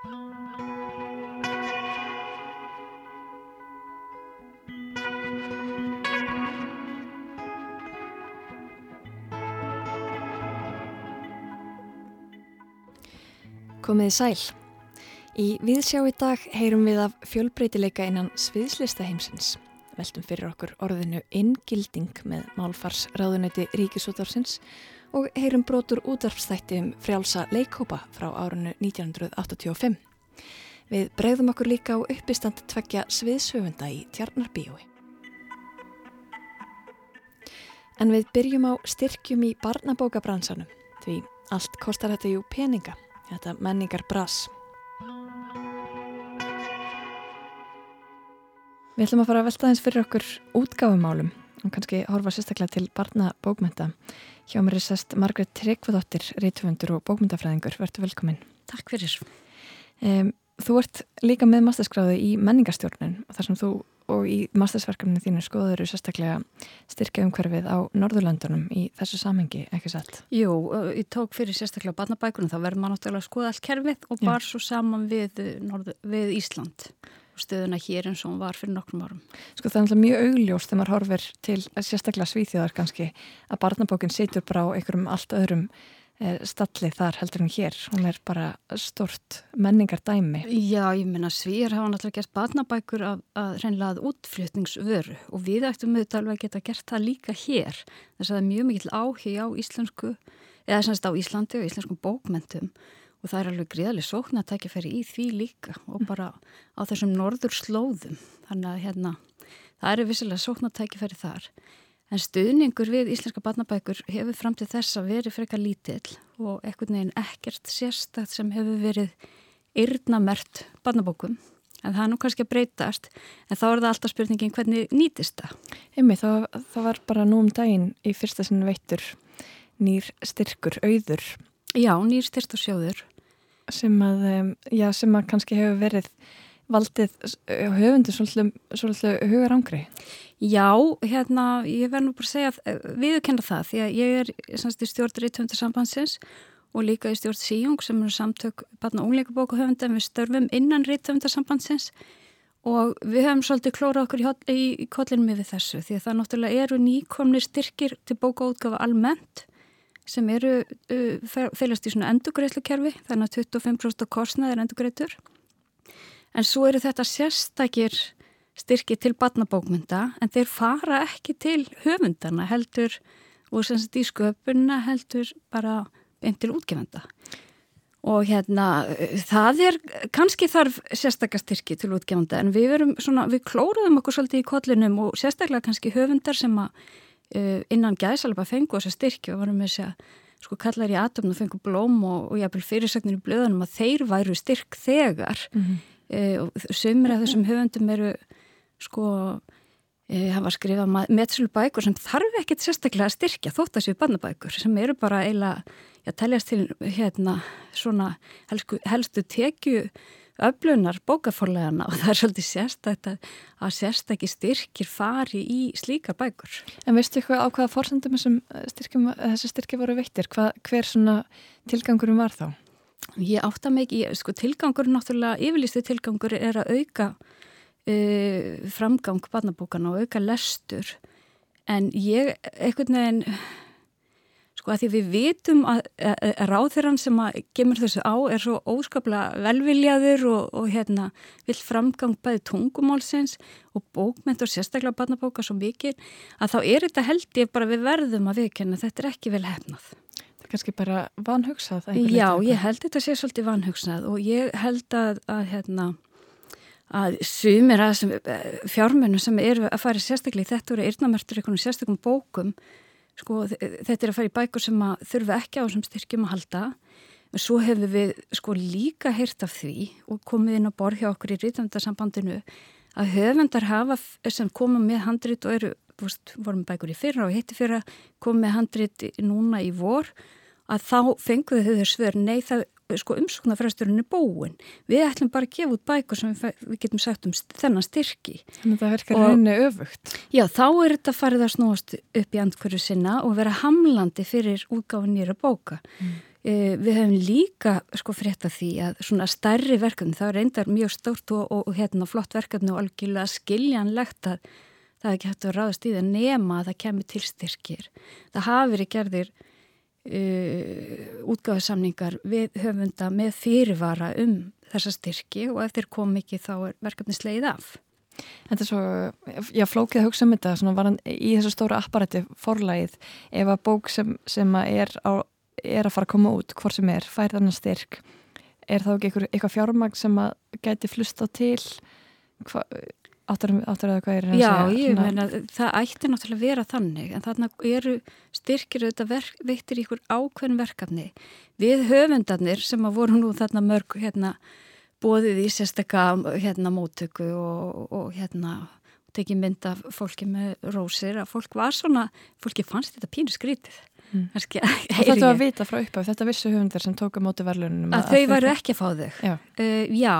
Komiði sæl. Í viðsjá í dag heyrum við af fjölbreytileika innan sviðslista heimsins. Veltum fyrir okkur orðinu inngilding með málfars ráðunöyti Ríkisútvarsins og heyrum brotur útvarpstætti um frjálsa leikópa frá árunnu 1985. Við bregðum okkur líka á uppistand tveggja sviðsöfunda í Tjarnarbíói. En við byrjum á styrkjum í barnabókabransanum því allt kostar þetta jú peninga þetta menningar brass. Við ætlum að fara að velta eins fyrir okkur útgáfumálum og kannski horfa sérstaklega til barna bókmynda. Hjá mér er sest Margret Tryggvadóttir, reytufundur og bókmyndafræðingur. Verður velkominn. Takk fyrir. Um, þú ert líka með masterskráði í menningarstjórnun og þar sem þú og í mastersverkefninu þínu skoður eru sérstaklega styrkjaumhverfið á Norðurlandunum í þessu samhengi, ekki satt? Jú, ég tók fyrir sérstaklega barnabækunum, þá verður maður náttúrulega að skoða allt kerfið og bar svo saman við, Norð, við Ísland stöðuna hér eins og hún var fyrir nokkrum árum. Sko það er mjög augljóst þegar maður horfir til sérstaklega svíþjóðar kannski að barnabókin setur bara á einhverjum allt öðrum Eh, stallið þar heldur hún hér. Hún er bara stort menningar dæmi Já, ég minna svíjar hafa náttúrulega gert batnabækur að, að reynlega að útflutningsvöru og við ættum auðvitað alveg að geta gert það líka hér. Þess að það er mjög mikill áhig á íslensku eða semst á Íslandi og íslenskum bókmentum og það er alveg gríðarlega sókn að tækja fyrir í því líka og bara á þessum norður slóðum þannig að hérna það eru vissilega sókn að tækja fyrir þar En stuðningur við íslenska barnabækur hefur fram til þess að veri frekar lítill og ekkert neginn ekkert sérstakt sem hefur verið yrnamert barnabókum. En það er nú kannski að breytast, en þá er það alltaf spurningin hvernig nýtist það. Emi, það, var bara nú um daginn í fyrsta sinu veittur nýr styrkur, auður. Já, nýr styrkur sjóður. Sem að, já, sem að kannski hefur verið valdið höfundu svolítið, svolítið hugar ángri? Já, hérna, ég verð nú bara að segja eh, viðkenda það því að ég er í stjórn Rítvöndarsambansins og líka í stjórn Síjung sem eru samtök barna og ungleikabóku höfunda en við störfum innan Rítvöndarsambansins og við höfum svolítið klórað okkur í, í, kollinum yfir þessu því að það náttúrulega eru nýkomni styrkir til bókaútgafa almennt sem eru uh, félast í svona endugreiflukerfi þannig að 25% kostnað er endugreitur en svo eru þetta sérstakir styrki til batnabókmynda en þeir fara ekki til höfundana heldur og sem sagt í sköpunna heldur bara einn til útgefenda. Og hérna það er kannski þarf sérstaklega styrki til útgefenda en við verum svona, við klóruðum okkur svolítið í kollinum og sérstaklega kannski höfundar sem að innan gæðsalba fengu þessa styrki og varum með þess að sko kallar í atomn og fengu blóm og, og jáfnvel fyrirsagnir í blöðunum að þeir væru styrk þegar. Mm -hmm e, og sömur af þessum höfundum eru sko e, hafa skrifað meðsölu bækur sem þarf ekkert sérstaklega að styrkja þótt að séu barnabækur sem eru bara eiginlega að teljast til hérna svona helstu, helstu tekju öflunar bókaforlegana og það er svolítið sérstakta að sérstakki styrkir fari í slíkar bækur. En veistu eitthvað á hvaða fórsendum þessi styrkir voru veittir? Hva, hver svona tilgangurum var þá? Ég átta mig ekki, sko tilgangur náttúrulega, yfirlistu tilgangur er að auka uh, framgang barnabókana og auka lestur en ég, einhvern veginn sko að því við vitum að, að, að ráþirann sem að gemur þessu á er svo óskaplega velviljaður og, og hérna vill framgang bæði tungumálsins og bókmentur, sérstaklega barnabóka svo mikið, að þá er þetta held ég bara við verðum að viðkenna, þetta er ekki vel hefnað kannski bara vanhugsað? Já, ég held þetta sé svolítið vanhugsað og ég held að, að, hérna, að sumir að fjármennu sem eru að fara sérstaklega, þetta eru eirnamertur einhvern sérstakum bókum, sko, þetta er að fara í bækur sem þurfa ekki á þessum styrkjum að halda, en svo hefur við sko líka heyrt af því og komið inn á borð hjá okkur í rítandarsambandinu að höfendar hafa sem koma með handrit og eru, vorum bækur í fyrra og hitti fyrra, komið með handrit núna í vor að þá fenguðu þau svör nei það sko, umsóknarfræsturinn er búin við ætlum bara að gefa út bækur sem við, við getum sagt um þennan styrki Þannig að það verkar henni öfugt Já, þá er þetta farið að snúast upp í andkverju sinna og vera hamlandi fyrir útgáfin nýra bóka mm. E, við hefum líka sko frétta því að svona stærri verkefni, það reyndar mjög stórt og, og, og hérna flott verkefni og algjörlega skiljanlegt að það er ekki hægt að ráðast í það nema að það kemur til styrkir. Það hafi verið gerðir uh, útgáðusamningar við höfunda með fyrirvara um þessa styrki og ef þeir kom ekki þá er verkefni sleið af. Þetta er svo, já, flókið að hugsa um þetta, svona var hann í þessu stóra apparati forlægið, ef að bók sem, sem að er, á, er að fara að koma út, hvort sem er, fær þannig styrk, er þá ekki eitthvað fjármagn sem að gæti flusta til, hva, áttur að það hvað er að já, segja? Ég meina, það ætti náttúrulega að vera þannig, en þarna eru styrkir auðvitað verk, veittir ykkur ákveðin verkefni. Við höfundarnir sem að voru nú þarna mörg, hérna, bóðið í sérstakka hérna móttöku og, og hérna tekið mynd af fólki með rósir að fólk var svona, fólki fannst þetta pínu skrítið Þetta var að vita frá uppaf, þetta vissu höfundar sem tóka móti verðlunum að, að þau varu ekki að fá þau já. Uh, já,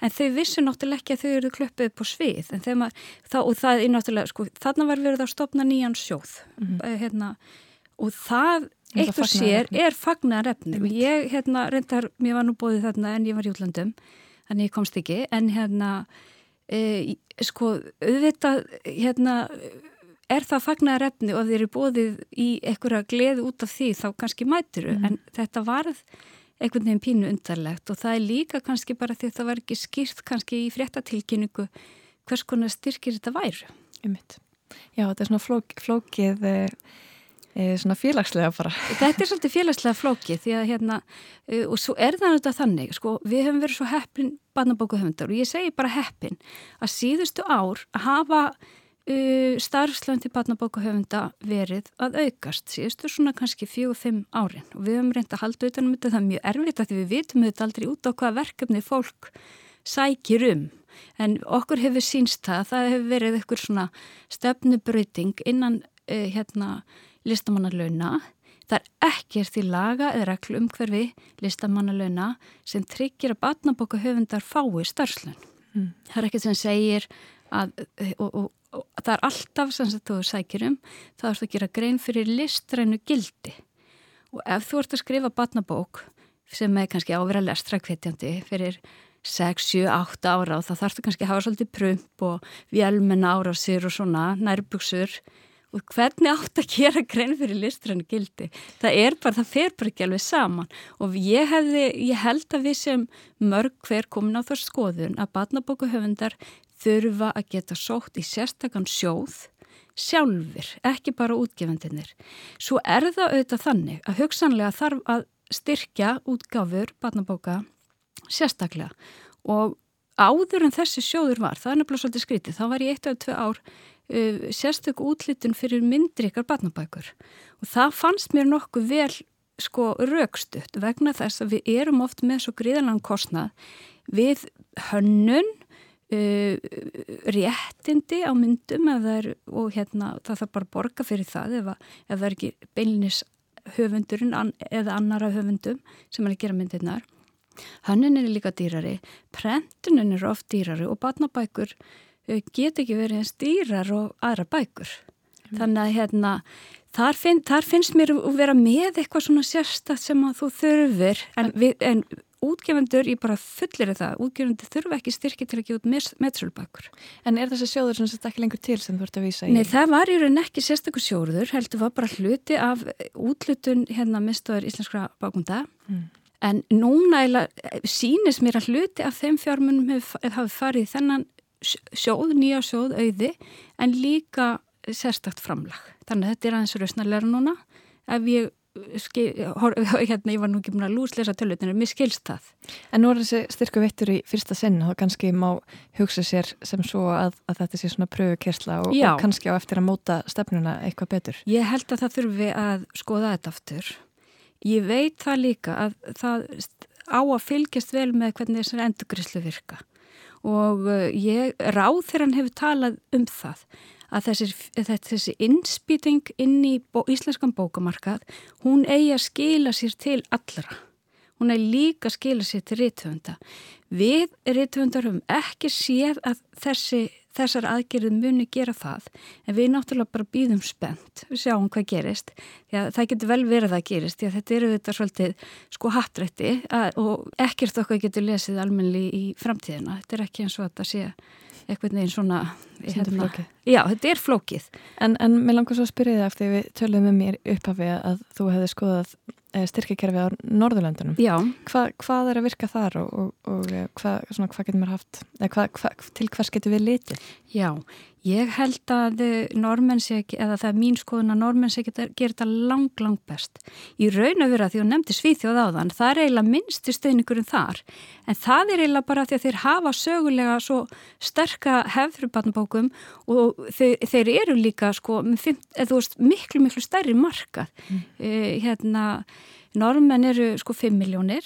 en þau vissu náttúrulega ekki að þau eru klöppið på svið. Maður, þá, og það er náttúrulega, sko, þarna var verið að stopna nýjan sjóð. Mm. uh, hérna, og það eitt og sér er fagnar efni og ég, hérna, reyndar, mér var nú bóðið þarna en ég var í útlandum þannig ég komst ekki. En hérna e, sko auðvitað hérna er það fagnar efni og þeir eru bóðið í einhverja gleð út af því þá kannski mæturu mm. en þetta varð einhvern veginn pínu undarlegt og það er líka kannski bara því að það var ekki skýrt kannski í fréttatilkynningu hvers konar styrkir þetta væru. Ummitt. Já, þetta er svona flók, flókið e, svona félagslega bara. Þetta er svolítið félagslega flókið því að hérna, e, og svo er það náttúrulega þannig, sko, við höfum verið svo heppin barnabókuhöfundar og ég segi bara heppin að síðustu ár hafa uh, starfslöndi barnabókuhöfunda verið að aukast síðustu svona kannski fjög-fimm árin og við höfum reynd að halda utanum þetta, það er mjög erfitt að því við vitum þetta aldrei út á hvaða verkefni fólk sækir um en okkur hefur sínst það, það hefur verið eitthvað svona stefnubröyting innan uh, hérna listamannalauna. Það er ekkert í laga eða reglu umhverfi listamannalauna sem tryggir að batnabóka höfundar fái starfslun. Mm. Það er ekkert sem segir að, og, og, og, það er alltaf sem þú sækir um, það er að gera grein fyrir listrænu gildi. Og ef þú ert að skrifa batnabók sem er kannski ávera lestrakvetjandi fyrir 6, 7, 8 ára og þá þarfst þú kannski að hafa svolítið prump og vélmenn ára á sér og svona nærbuksur og hvernig átt að gera grein fyrir listrænu gildi það er bara, það fer bara ekki alveg saman og ég, hefði, ég held að við sem mörg hver komin á þar skoðun að batnabókuhöfundar þurfa að geta sótt í sérstakann sjóð sjálfur, ekki bara útgefendinir svo er það auðvitað þannig að hugsanlega þarf að styrkja útgáfur batnabóka sérstaklega. Og áður en þessi sjóður var, það er nefnilega svolítið skrítið, þá var ég eitt af tvei ár uh, sérstök útlitun fyrir myndrikar barnabækur. Og það fannst mér nokkuð vel sko raukstutt vegna þess að við erum oft með svo gríðalega kostnað við hönnun uh, réttindi á myndum er, og hérna það þarf bara að borga fyrir það ef, að, ef það er ekki beilis höfundurinn an, eða annara höfundum sem er að gera myndirnar Hönnin er líka dýrari, prentunin er oft dýrari og barnabækur get ekki verið eins dýrar og aðra bækur. Mm. Þannig að hérna, þar, finn, þar finnst mér að vera með eitthvað svona sérstatt sem að þú þurfur, en, við, en útgefundur, ég bara fullir það, útgefundur þurfa ekki styrki til að gefa út meðsölbækur. En er þessi sjóður sem þetta ekki lengur til sem þú ert að vísa í? Nei, það var í raun ekki sérstakur sjóður, heldur var bara hluti af útlutun hérna mistaður íslenskra bákunda. Mm. En núna sínist mér að hluti af þeim fjármunum hafi farið þennan sjóð, nýja sjóð, auði en líka sérstakt framlag. Þannig að þetta er aðeins rausnarlega núna. Ef ég, skil, hérna, ég var nú ekki búin að lúsleisa tölvutinu, mér skilst það. En nú er þessi styrku vittur í fyrsta sinn og kannski má hugsa sér sem svo að, að þetta sé svona pröfukersla og, og kannski á eftir að móta stefnuna eitthvað betur. Ég held að það þurfi að skoða þetta aftur. Ég veit það líka að það á að fylgjast vel með hvernig þessar endugrislu virka og uh, ég, ráð þegar hann hefur talað um það að þessi, þessi innspýting inn í bó, íslenskan bókamarkað, hún eigi að skila sér til allra. Hún eigi líka að skila sér til rítvönda. Við rítvöndar höfum ekki séð að þessi, þessar aðgerðið muni gera það en við náttúrulega bara býðum spennt við sjáum hvað gerist Já, það getur vel verið að gerist að þetta eru þetta svolítið sko hattrætti og ekkert okkar getur lesið almenni í framtíðina þetta er ekki eins og þetta sé eitthvað neginn svona hérna, já, þetta er flókið. En, en mér langar svo að spyrja þig eftir við töluðum með mér upphafi að þú hefði skoðað eh, styrkekerfi á Norðurlandunum Hva, hvað er að virka þar og, og, og eh, hvað, svona, hvað getur maður haft hva, hva, til hvers getur við litið? Já, ég held að normenn sé ekki, eða það er mín skoðun að normenn sé ekki að gera þetta lang, lang best. Í raun að vera því að nefndi Svíþjóð á þann það er eiginlega minnsti stöðningurinn þar. En það er eiginlega bara því að þeir hafa sögulega svo sterka hefðrubarnabókum og þeir, þeir eru líka sko, fimm, veist, miklu miklu stærri marka mm. uh, hérna, normenn eru sko 5 miljónir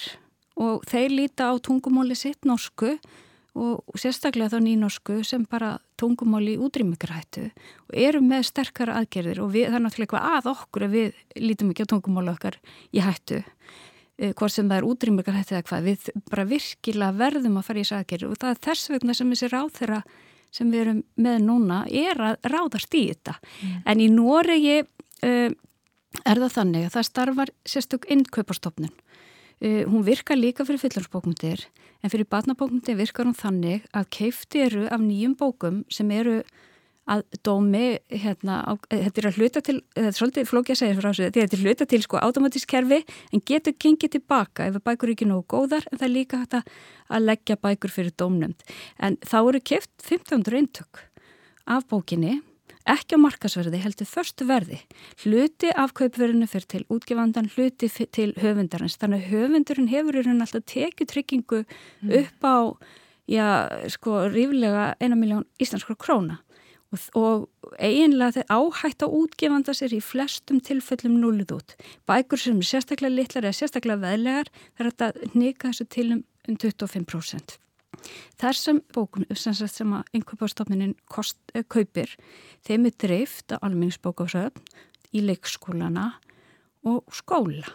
og þeir líta á tungumóli sitt norsku og sérstaklega þá nýnorsku sem bara tungumáli í útrýmingrættu og eru með sterkara aðgerðir og við, það er náttúrulega eitthvað að okkur að við lítum ekki á tungumáli okkar í hættu uh, hvort sem það er útrýmingrættu eða hvað, við bara virkilega verðum að fara í þessu aðgerði og það er þess vegna sem þessi ráð þeirra sem við erum með núna er að ráðast í þetta. Mm. En í Noregi uh, er það þannig að það starfar sérstök innkaupastofnun. Uh, hún virkar líka fyrir fylgjarsbókmyndir en fyrir batnabókmyndir virkar hún þannig að keifti eru af nýjum bókum sem eru að dómi, hérna, á, eh, þetta er að hluta til, þetta er svolítið flókið að segja frá þessu, þetta er að hluta til sko automatísk kerfi en getur gengið tilbaka ef bækur er ekki nógu góðar en það er líka hægt að leggja bækur fyrir dómnönd. En þá eru keft 1500 eintök af bókinni, ekki á markasverði, heldur förstu verði. Hluti af kaupverðinu fyrir til útgefandan, hluti til höfundarins. Þannig að höfundurinn hefur í raun alltaf tekið tryggingu mm. upp á, já, sko, ríflega eina miljón íslenskra króna og, og eiginlega þeir áhætt á útgefanda sér í flestum tilfellum núlið út. Bækur sem er sérstaklega litlar eða sérstaklega veðlegar þarf þetta nýka þessu til um 25%. Þessum bókum sem, sem að einhverjastofnin eh, kaupir, þeim er dreift að almenningsbókásöfn í leikskólana og skóla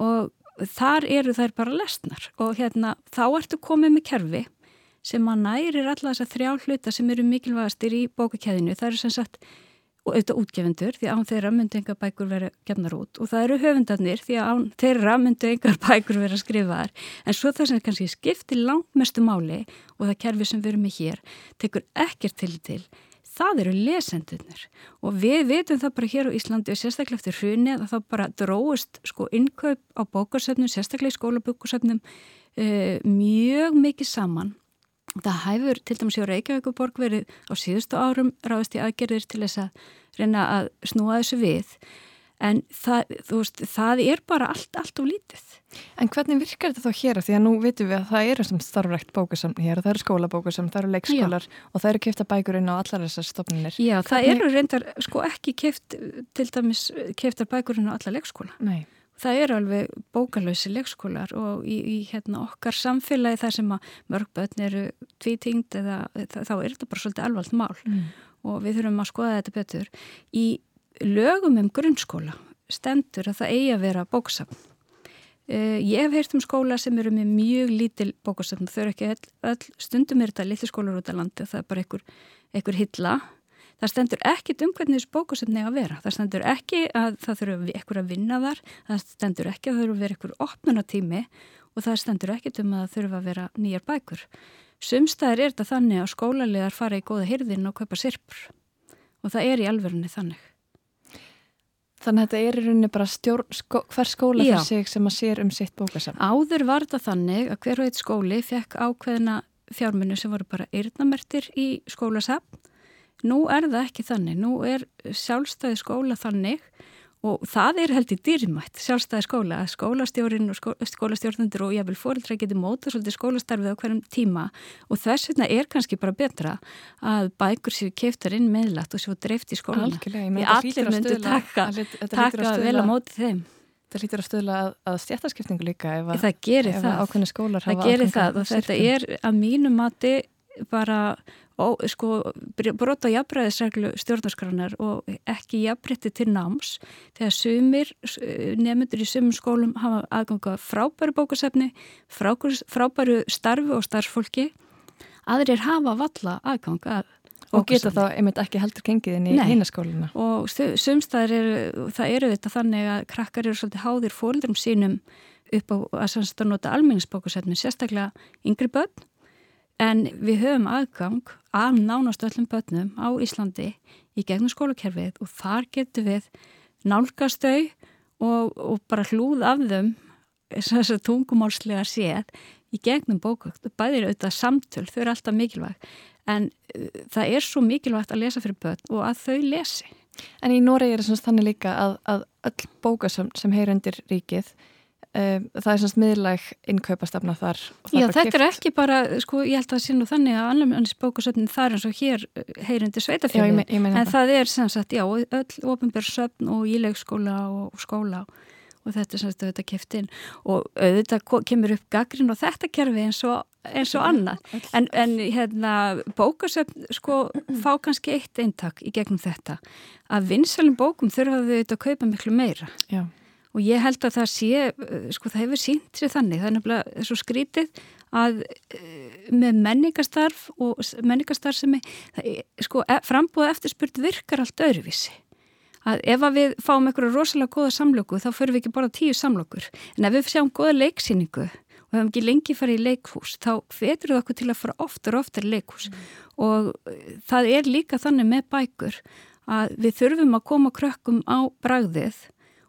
og þar eru þær bara lesnar og hérna þá ertu komið með kerfi sem að nærir alla þess að þrjá hluta sem eru mikilvægastir í bókakæðinu. Það eru sem sagt, auðvitað útgefundur því án þeirra myndu engar bækur vera gefnar út. Og það eru höfundarnir því án þeirra myndu engar bækur vera skrifaðar. En svo það sem kannski skiptir langmestu máli og það kerfi sem við erum með hér tekur ekkert til til það eru lesendunir og við veitum það bara hér á Íslandi og sérstaklega eftir hruni að það bara dróist sko innkaup á bókarsöfnum, sérstaklega í skólabókarsöfnum uh, mjög mikið saman Það hæfur til dæmis hjá Reykjavíkuborg verið á síðustu árum ráðist í aðgerðir til þess að reyna að snúa þessu við en það, veist, það er bara allt, allt og lítið. En hvernig virkar þetta þá hér? Því að nú vitum við að það eru sem starfrækt bókasam hér og það eru skólabókasam, það eru leikskólar Já. og það eru kæft að bækurinn á allar þessar stofnunir. Já, hvernig... það eru reyndar sko ekki kæft til dæmis kæftar bækurinn á allar leikskóla. Nei það eru alveg bókalösi leikskólar og í, í hérna, okkar samfélagi þar sem að mörgbötn eru tvítingd eða þá er þetta bara svolítið alvalt mál mm. og við þurfum að skoða þetta betur. Í lögum um grunnskóla stendur að það eigi að vera bóksafn. Uh, ég hef heyrt um skóla sem eru með mjög lítil bókasafn þau eru ekki all, all stundum er þetta litli skólar út af landi og það er bara einhver, einhver hilla Það stendur ekkit um hvernig þessu bókusefni að vera. Það stendur ekki að það þurfu ekkur að vinna þar, það stendur ekki að það þurfu að vera ekkur opnunatími og það stendur ekkit um að það þurfu að vera nýjar bækur. Sumstaðir er þetta þannig að skólalegar fara í góða hyrðin og kaupa sirpur og það er í alverðinni þannig. Þannig að þetta er í rauninni bara stjórn, skó, hver skóla fyrir sig sem að sér um sitt bókasafn. Áður var þetta þannig að hver og eitt skóli fekk ákveðina fjármunni sem voru bara eirnamertir í skólasafn Nú er það ekki þannig, nú er sjálfstæði skóla þannig og það er held í dýrmætt sjálfstæði skóla að skólastjórin og skó, skólastjórnundur og jáfnvel fórildra geti móta svolítið skólastarfið á hverjum tíma og þess vegna er kannski bara betra að bækur séu keftar inn meðlat og séu dreift í skólana. Því allir myndu taka, taka vel á móti þeim. Það lítur að stöðla að, að stjættaskipningu líka ef, að, ef ákveðni skólar hafa ákveðni. Það gerir það og þetta er að mínu mati bara ó, sko, brota jafnræðisreglu stjórnarskránar og ekki jafnrætti til náms þegar sumir nefndur í sumum skólum hafa aðganga frábæru bókasefni, frábæru starfi og starfsfólki. Aðrir hafa valla aðganga að og geta þá einmitt ekki heldur gengið inn í heinaskóluna og sumstaðar eru, það eru þetta þannig að krakkar eru svolítið háðir fólðurum sínum upp á að nota almenningsbókusefni, sérstaklega yngri börn en við höfum aðgang af nánast öllum börnum á Íslandi í gegnum skólakerfið og þar getur við nálgast þau og, og bara hlúð af þeim þess að tungumálslega séð í gegnum bókugt, bæðir auðvitað samtöl, þau eru alltaf mikilvæg en uh, það er svo mikilvægt að lesa fyrir börn og að þau lesi. En í Noregi er það þannig líka að, að öll bókasöfn sem heyr undir ríkið um, það er svona smiðlag innkaupastafna þar. Já, þetta kipt. er ekki bara, sko, ég held að það sé nú þannig að annars bókasöfnin þar eins og hér uh, heyr undir sveitafélagi, en það. það er sem sagt, já, öll ofinbjörnsöfn og ílegskóla og skóla og og þetta er semst auðvitað kipt inn og auðvitað kemur upp gaggrin og þetta kerfi eins og, eins og annað en, en hérna bókasöfn sko fá kannski eitt eintak í gegnum þetta að vinsalum bókum þurfa þau auðvitað að kaupa miklu meira Já. Og ég held að það sé sko það hefur sínt sér þannig. Það er nefnilega svo skrítið að eh, með menningastarf og menningastarf sem er sko e, frambúða eftirspurt virkar allt öðruvísi. Að ef að við fáum einhverju rosalega goða samlöku þá förum við ekki bara tíu samlökur en ef við sjáum goða leiksýningu og hefum ekki lengi farið í leikhús þá fetur við okkur til að fara oftar og oftar í leikhús. Mm. og eh, það er líka þannig með bækur að við þurfum að koma krökkum á bræðið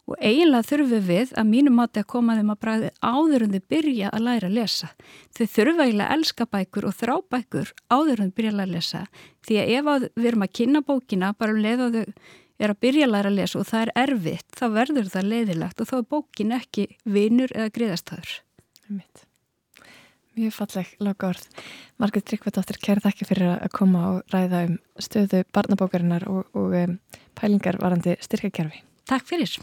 og eiginlega þurfum við að mínum átti að koma þeim að bræðið áður en þau byrja að læra að lesa. Þau þurfa eiginlega að elska bækur og þrá bækur áður en þau byrja að læra að lesa því að ef við erum að kynna bókina bara um leið og þau er að byrja að læra að lesa og það er erfitt, þá verður það leiðilegt og þá er bókin ekki vinur eða griðastæður. Mjög falleg loka orð. Margrið Tryggvardóttir, kæri þakki fyrir að koma og ræða um stöðu barnabókarinnar og, og um, pælingar varandi styrkakerfi. Takk fyrir.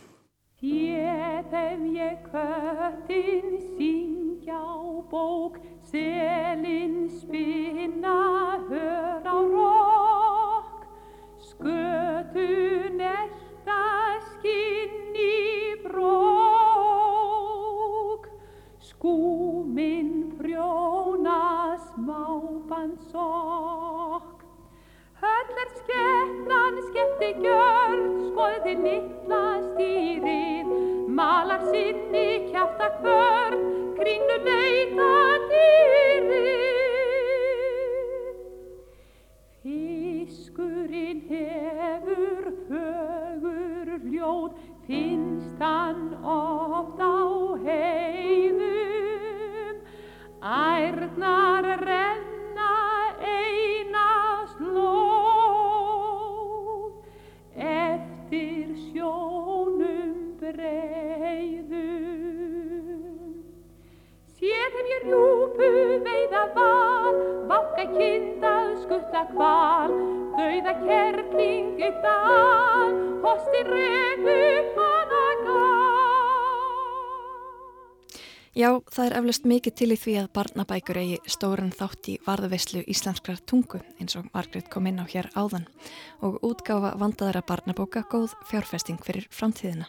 Ég hef ég köttin syngja á bók, selin spinna, hör á rók. Skötu nelta skinn í brók, skúminn prjóna smábansokk. Höll er skeppnan skemmti gjörð, skoði litla stýrið, malar sinni kjáta kvörð, kringlu leita dýrið. Fiskurinn hefur fögur ljóð, finnst hann oft á heiðum. Ærnar renna eina eftir sjónum breyðum. Sér hef ég rjúpu veiða val, váka kindað skutta kval, dauða kerling upp dal, hosti regu hana gal. Já, það er eflust mikið til í því að barnabækur eigi stóran þátt í varðavislu íslenskrar tungu eins og Margret kom inn á hér áðan og útgáfa vandaðara barnabóka góð fjárfesting fyrir framtíðina.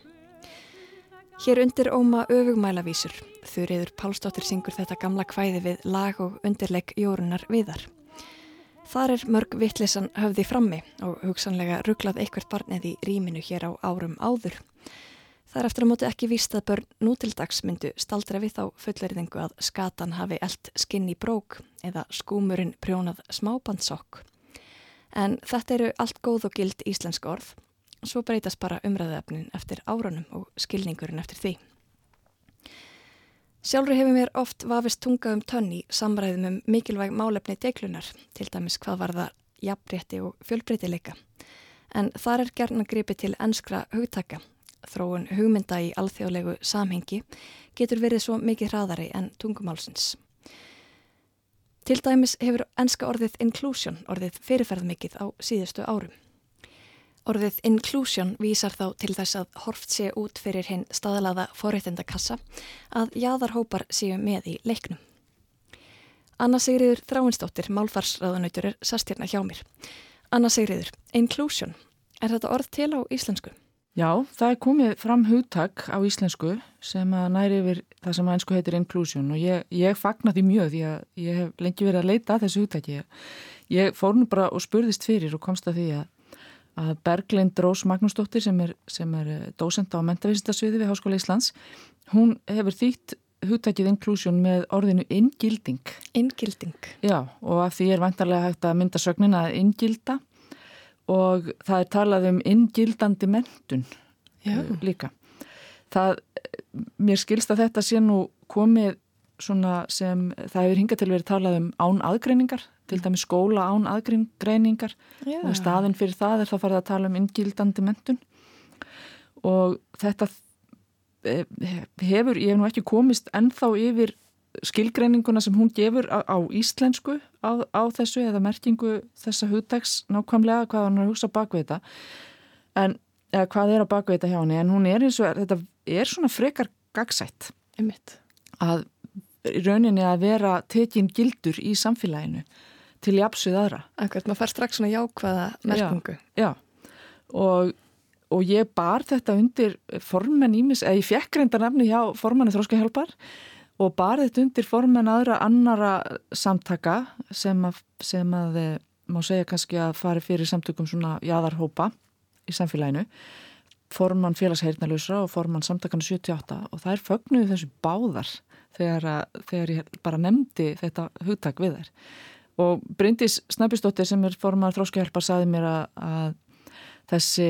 Hér undir óma öfugmælavísur þurriður Pálsdóttir syngur þetta gamla kvæði við lag og undirleik Jórunar viðar. Þar er mörg vittlisann höfði frammi og hugsanlega rugglað eitthvert barnið í rýminu hér á árum áður. Það er eftir að móti ekki víst að börn nútildags myndu staldra við þá fulleriðingu að skatan hafi eld skinn í brók eða skúmurinn prjónað smábandsokk. En þetta eru allt góð og gild íslensk orð, svo breytast bara umræðaefnin eftir árunum og skilningurinn eftir því. Sjálfur hefur mér oft vafist tunga um tönn í samræðum um mikilvæg málefni deiklunar, til dæmis hvað var það jafnrétti og fjölbreytileika. En þar er gerna gripi til ennskra hugtaka. Þróun hugmynda í alþjóðlegu samhengi getur verið svo mikið hraðari en tungumálsins. Til dæmis hefur ennska orðið inclusion orðið fyrirferð mikið á síðustu árum. Orðið inclusion vísar þá til þess að horft sé út fyrir hinn staðalaða forréttendakassa að jáðarhópar séu með í leiknum. Anna Sigriður Þráinsdóttir, málfarsraðanautur, er sastjörna hjá mér. Anna Sigriður, inclusion, er þetta orð til á íslensku? Já, það er komið fram hugtak á íslensku sem að næri yfir það sem að einsku heitir inclusion og ég, ég fagnar því mjög því að ég hef lengi verið að leita þessu hugtaki. ég fór nú bara og spurðist fyrir og komst að því að, að Berglind Rós Magnúsdóttir sem er, sem er eh, dósenda á mentavísindasviði við Háskóla Íslands hún hefur þýtt hugtækið inklusjón með orðinu inngilding. Inngilding? Já, og af því er vantarlega hægt að mynda sögnin að inngilda og það er talað um inngildandi mentun Já. Eh, líka. Það, mér skilst að þetta sé nú komið svona sem það hefur hingað til verið talað um án aðgreiningar, til dæmi skóla án aðgreiningar Já. og staðin fyrir það er það farið að tala um inngildandi mentun og þetta Eh, hefur, ég hef nú ekki komist ennþá yfir skilgreininguna sem hún gefur á, á íslensku á, á þessu eða merkingu þessa hugdags nákvæmlega hvað hann er að hugsa bakvið þetta en eða hvað er að bakvið þetta hjá henni en hún er eins og þetta er svona frekar gagsætt Einmitt. að rauninni að vera tekin gildur í samfélaginu til jafsuð aðra. Akkurat, maður fær strax svona jákvæða merkingu. Já, já og og ég bar þetta undir formen ímis, eða ég fekk reynda nefni hjá formanni þróskahjálpar og bar þetta undir formen aðra annara samtaka sem að, sem að eh, má segja kannski að fari fyrir samtökum svona jæðarhópa í samfélaginu. Forman félagsheirnalösra og forman samtakana 78 og það er fögnuð þessu báðar þegar, að, þegar ég bara nefndi þetta hugtak við þær. Og Bryndis Snabistóttir sem er forman þróskahjálpar saði mér að, að þessi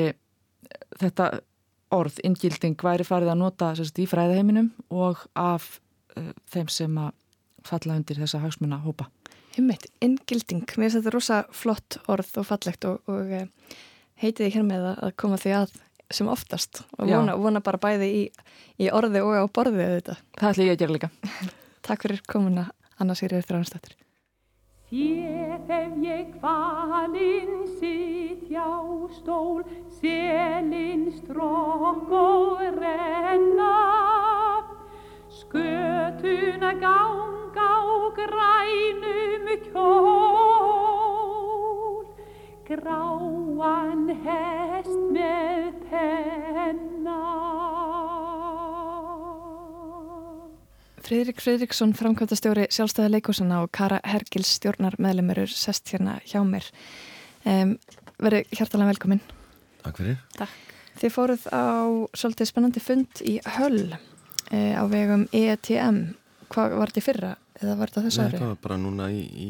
þetta orð, inngilding, væri farið að nota sérst, í fræðaheiminum og af þeim sem að falla undir þessa hagsmuna hópa. Himmit, inngilding, mér finnst þetta rosa flott orð og fallegt og, og uh, heitið ég hér með að koma því að sem oftast og vona, vona bara bæði í, í orði og á borði þetta. Það ætlum ég að gera líka. Takk fyrir komuna, Anna Sýrið Þránsdóttir. Sér hef ég hvalinn sitt hjá stól, selinn strokk og renna. Skötuna ganga á grænum kjól, gráan hest með penna. Fridrik Fridriksson, framkvæmtastjóri sjálfstæði leikúsana og Kara Hergils stjórnar meðlemurur sest hérna hjá mér. Um, Verði hjartalega velkominn. Takk fyrir. Takk. Þið fóruð á svolítið spennandi fund í Höll e, á vegum ETM. Hvað var þetta í fyrra eða var þetta þessu ári? Þetta var bara núna í, í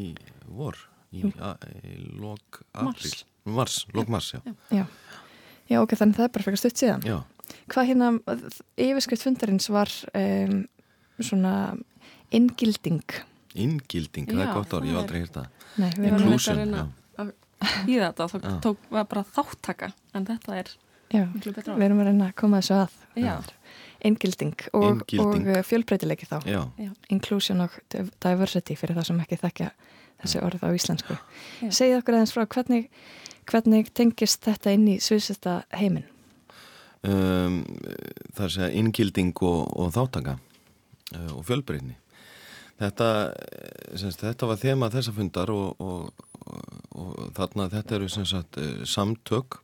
vor, í, í lok april. Mars, lok mars, já. Já, já ok, þannig það er bara fyrir stutt síðan. Já. Hvað hérna, yfirskrift fundarins var um, svona inngilding Inngilding, það er gott ár, ég hef aldrei hýrt það Nei, við erum ekki að reyna í þetta og það tók bara þáttaka en þetta er Já, við erum að reyna að koma þessu að Inngilding og, og fjölbreytilegi þá Já. Inclusion og diversity fyrir það sem ekki þekkja þessi orð á íslensku Segið okkur aðeins frá hvernig, hvernig tengist þetta inn í sviðsesta heiminn? Um, það er að segja inngilding og, og þáttaka Eh, og fjölbreytni. Þetta, eh, semst, þetta var þema þessa fundar og, og, og, og þarna þetta eru sagt, eh, samtök,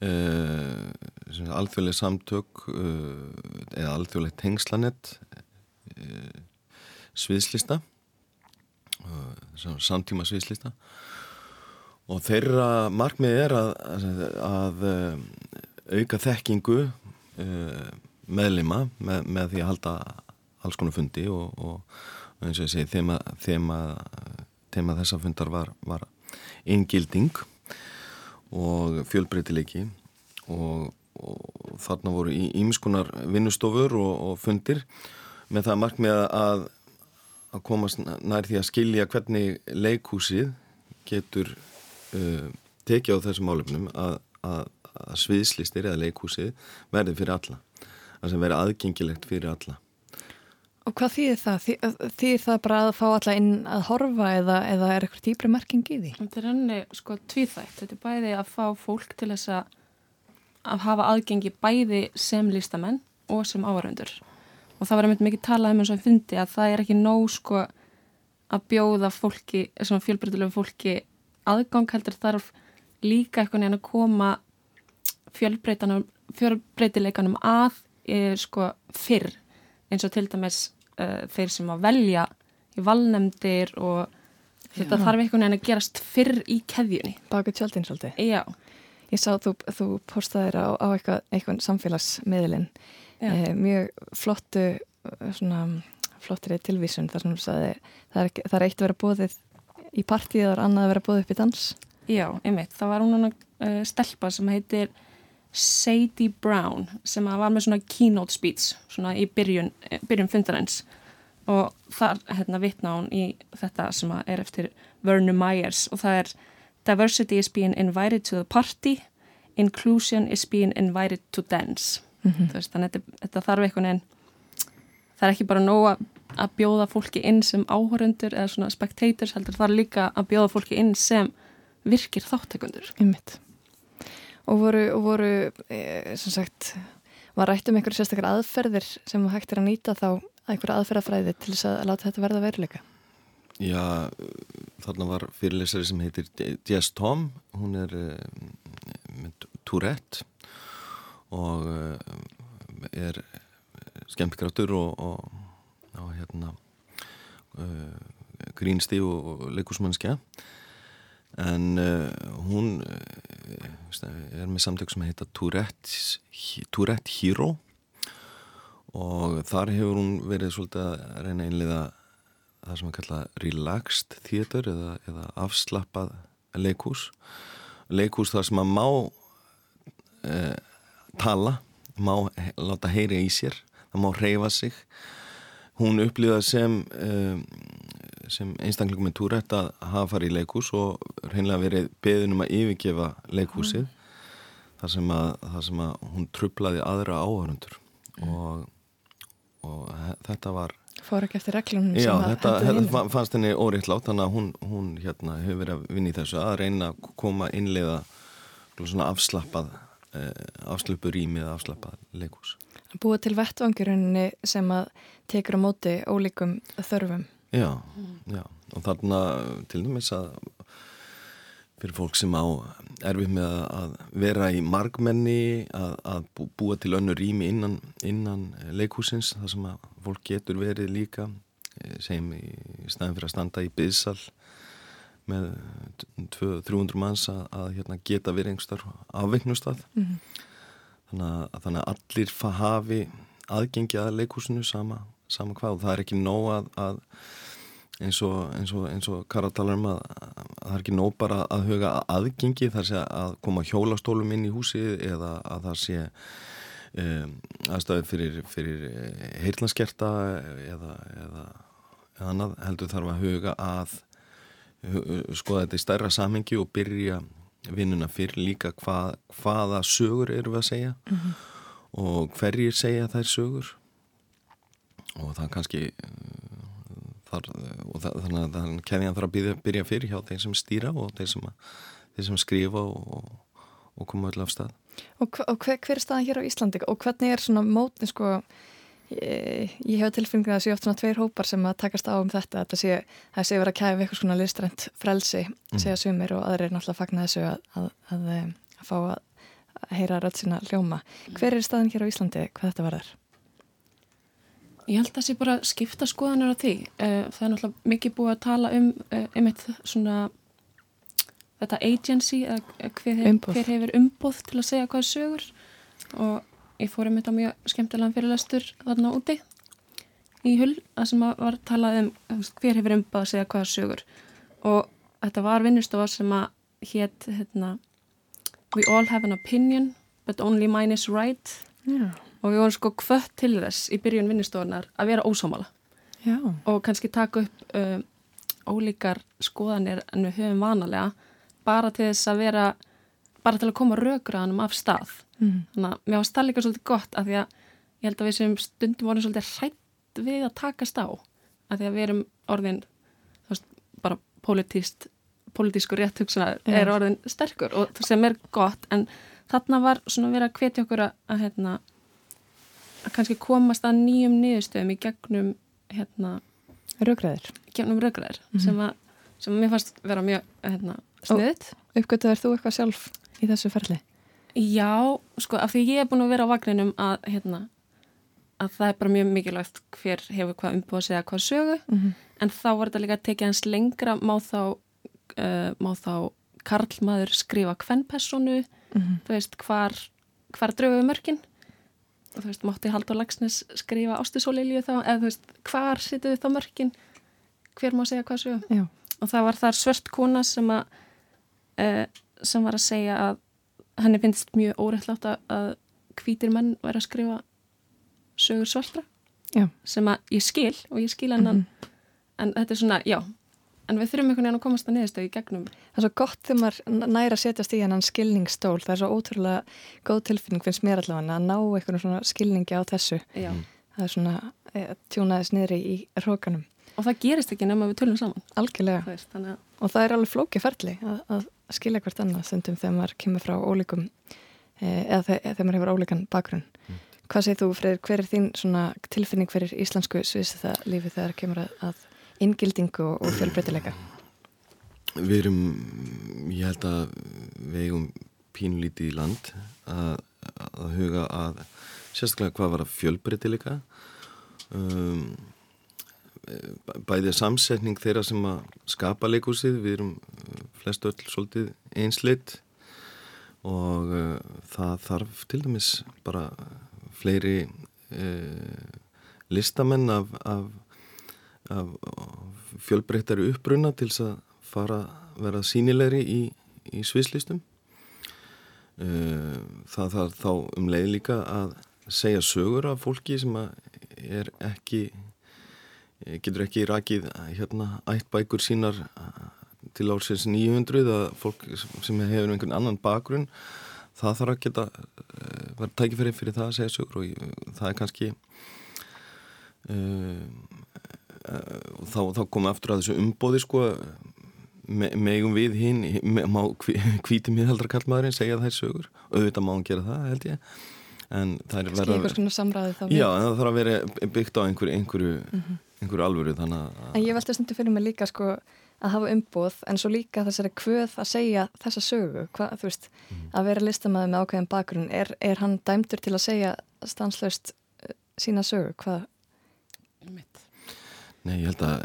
uh, alþjóðlega samtök uh, eða alþjóðlega tengslanett, uh, sviðslista, samtíma sviðslista. Og þeirra markmið er að, að, að auka þekkingu meðlima með, með því að halda alls konar fundi og, og eins og ég segi þema, þema, þema þessa fundar var, var inngilding og fjölbreytileiki og, og þarna voru ímskunar vinnustofur og, og fundir með það markmið að að komast nær því að skilja hvernig leikhúsið getur uh, tekið á þessum álefnum að, að, að sviðslistir eða leikhúsið verði fyrir alla að sem verði aðgengilegt fyrir alla Og hvað þýðir það? Þýðir það bara að fá alla inn að horfa eða, eða er eitthvað dýbri merking í því? Þetta er henni sko tvíþægt. Þetta er bæði að fá fólk til þess að, að hafa aðgengi bæði sem lístamenn og sem ávaröndur. Og það var einmitt mikið talað um eins og ég fyndi að það er ekki nóg sko að bjóða fólki, svona fjölbreytilegu fólki aðgang heldur þarf líka eitthvað neina að koma fjölbreytileikanum að er, sko fyrr eins og til dæmis uh, þeir sem að velja í valnemdir og þetta þarf einhvern veginn að gerast fyrr í keðjunni Baka tjöldin svolítið. já, Ég sá þú, þú postaðir á, á eitthvað, eitthvað samfélagsmiðlinn Já. eh, mjög flottu svona flottri tilvísun þar sem þú sagði það er, það er eitt að vera bóðið í partíð og annað að vera bóðið upp í dans. Já, einmitt. Það var hún uh, stelpa sem heitir Sadie Brown sem var með svona keynote speech svona í byrjun, eh, byrjun fundarins. Og þar hérna vitna hún í þetta sem er eftir Werner Myers og það er Diversity is being invited to the party Inclusion is being invited to dance Mhm. Þú veist, þannig að þetta, þarf einhvern veginn það er ekki bara nóg að, bjóða fólki inn sem áhörundur eða svona spectators heldur það er líka að bjóða fólki inn sem virkir þáttekundur Einmitt. Og voru, og voru e, sem sagt, var rætt um einhverju sérstakar aðferðir sem hægt er að nýta þá einhverju aðferðafræði til þess að láta þetta verða veruleika. Já, þarna var fyrirlesari sem heitir Jess Tom, hún er uh, með Tourette og uh, er skemmtkraftur og, og, og hérna uh, grínsti og, leikusmannskja en uh, hún er með samtök sem heita Tourette, Tourette Hero. Og þar hefur hún verið svolítið að reyna að einliða það sem að kalla relaxed theater eða, eða afslappað leikús leikús þar sem að má e, tala má he láta heyri í sér það má reyfa sig. Hún upplýða sem e, sem einstaklingum með túrætt að hafa farið í leikús og reynlega verið beðinum að yfirgefa leikúsið þar sem að, þar sem að hún trublaði aðra áhörundur og, og þetta var Fór ekki eftir reglunum Já, þetta, þetta fa- fannst henni óreittlátt þannig að hún, hún hérna, hefur verið að vinna í þessu að reyna að koma innleiða svona afslappað eh, afslöpu rými eða afslappað leikús Búið til vettvangurunni sem að tekur á móti ólíkum þörfum. Já, já. Og þarna til dæmis að fyrir fólk sem á erfið með að- vera í margmenni að, að bú- búa til önnu rými innan, innan leikhúsins þar sem að fólk getur verið líka eh, segjum í staðin fyrir að standa í byðsal með 200-300 manns að, að hérna, geta verið einhverstar afveiknustad Mhm. þannig, að, þannig að allir hafi aðgengi að leikhúsinu sama, sama hvað og það er ekki nóg að, að eins og, eins og, eins og Kara talar um að, að það er ekki nóg bara að huga að aðgengi þar sé að koma hjólastólum inn í húsið eða að það sé um, aðstæði fyrir, fyrir heyrnarskerta eða, eða, eða annað heldur þarf að huga að skoða þetta í stærra samhengi og byrja vinnuna fyrir líka hvað, hvaða sögur eru við að segja og hverjir segja þær sögur. Og það kannski þar, og það, þannig að þannig keðjan þarf að byrja, byrja fyrir hjá þeir sem stýra og þeir sem, að, þeir sem skrifa og, og koma öll af stað Og, og hver, hver er staðan hér á Íslandi og hvernig er svona mótin sko ég, ég hef tilfinningið að það sé oft svona tveir hópar sem að takast á um þetta þetta sé, það sé verið að kæfa eitthvað svona listrænt frelsi, segja sumir og aðrir náttúrulega fagna þessu að, að, að, að, að fá að, að heyra rödd sína hljóma. Hver er staðan hér á Íslandi hvað þetta varðar? Ég held að það sé bara að skipta skoðanir á því. Eh, Það er náttúrulega mikið búið að tala um eh, einmitt svona þetta agency, eða hver, hver hefur umboð til að segja hvað er sögur og ég fór einmitt á mjög skemmtilegan fyrirlestur þarna úti í hull, að sem að var talað um þú veist, hver hefur umboð að segja hvað er sögur og þetta var vinnustofa sem að hétt hérna, We all have an opinion but only mine is right Já. Og við vorum sko kvött til þess í byrjun vinnustofunar að vera ósámála Já. og kannski taka upp um, ólíkar skoðanir en við höfum vanalega bara til þess að vera bara til að koma raugraðanum af stað. Mm. þannig að mér varst það líka svolítið gott af því að ég held að við sem stundum vorum svolítið hrætt við að takast á. Af því að við erum orðin veist, bara politíst politísku rétt hugsunar er orðin sterkur og sem er gott. En þarna var svona verið að hvetja okkur að hérna að kannski komast að nýjum niðurstöðum í gegnum hérna, Rökræðir. gegnum raugraðir sem, að, sem að mér fannst vera mjög hérna, sniðut Uppgötuðar þú eitthvað sjálf í þessu ferli? Já, sko, af því ég er búin að vera á vagninum að, hérna, að það er bara mjög mikilvægt hver hefur hvað umbúið segja hvað sögu Mhm. en þá var þetta líka að tekið hans lengra má þá, uh, má þá karlmaður skrifa hvernpersonu Mhm. þú veist hvar, hvar draugu mörkin og þú veist mátti Haldur Lagsnes skrifa Ástisólilju þá? Eða þú veist hvar sittuðu þá mörkin? Hver má segja hvað Já. og það var þar svört kona sem að uh, sem var að segja að henni finnst mjög óreittlátt að, hvítir menn væri að skrifa sögur svartra. Já. sem að ég skil og ég skil hennan. En þetta er svona, já en við þurfum einhvern veginn að komast að niðurstöðu í gegnum Það er svo gott þegar maður næra að setjast í hennan skilningsstól. Það er svo ótrúlega góð tilfinning finnst mér allavega að ná einhvern svona skilningi á þessu. já. Það er svona e, tjúnaðis niðri í rókanum. og það gerist ekki nema við tölum saman Algjörlega. þú veist, að Og það er alveg flókið ferli að, að skilja hvert annað stundum þegar maður kemur frá ólíkum e, eða þe- eða þegar maður hefur ólíkan bakgrunn. Hvað segir þú, Freyr, hver er þín svona tilfinning fyrir íslensku sviðsða lífi þegar kemur að, að inngildingu og, og fjölbreytileika? Við erum, ég held að við eigum pínulítið í land að, að huga að sérstaklega hvað var að fjölbreytileika um, bæðið samsetning þeirra sem að skapa leikúsið, við erum flest öll svolítið einsleitt og uh, það þarf til dæmis bara fleiri uh, listamenn af, af, af fjölbreyttari uppbrunna til þess að fara að vera sínilegri í, í sviðslistum. Uh, það þarf þá um leið líka að segja sögur af fólki sem er ekki getur ekki rakið hérna ættbækur sínar til ársins 900 að fólk sem hefur einhvern annan bakgrunn það þarf að geta vera tækifæri fyrir það að segja sögur og það er kannski uh, þá, þá komum við aftur að þessu umbóði sko. Me, megum við hinn me, má hvíti miðaldra kallmaðurinn segja þær sögur? Auðvitað má hann gera það held ég. En það er þarf að vera byggt á einhverju, einhverju, einhverju alvöru þannig að En ég veldi stundu fyrir mig líka sko að hafa umbúð en svo líka þessari kvöð að segja þessa sögu, hvað, þú veist að vera listamæði með ákveðin bakgrunn er, er hann dæmdur til að segja stanslaust uh, sína sögu, hvað. Nei, ég held að,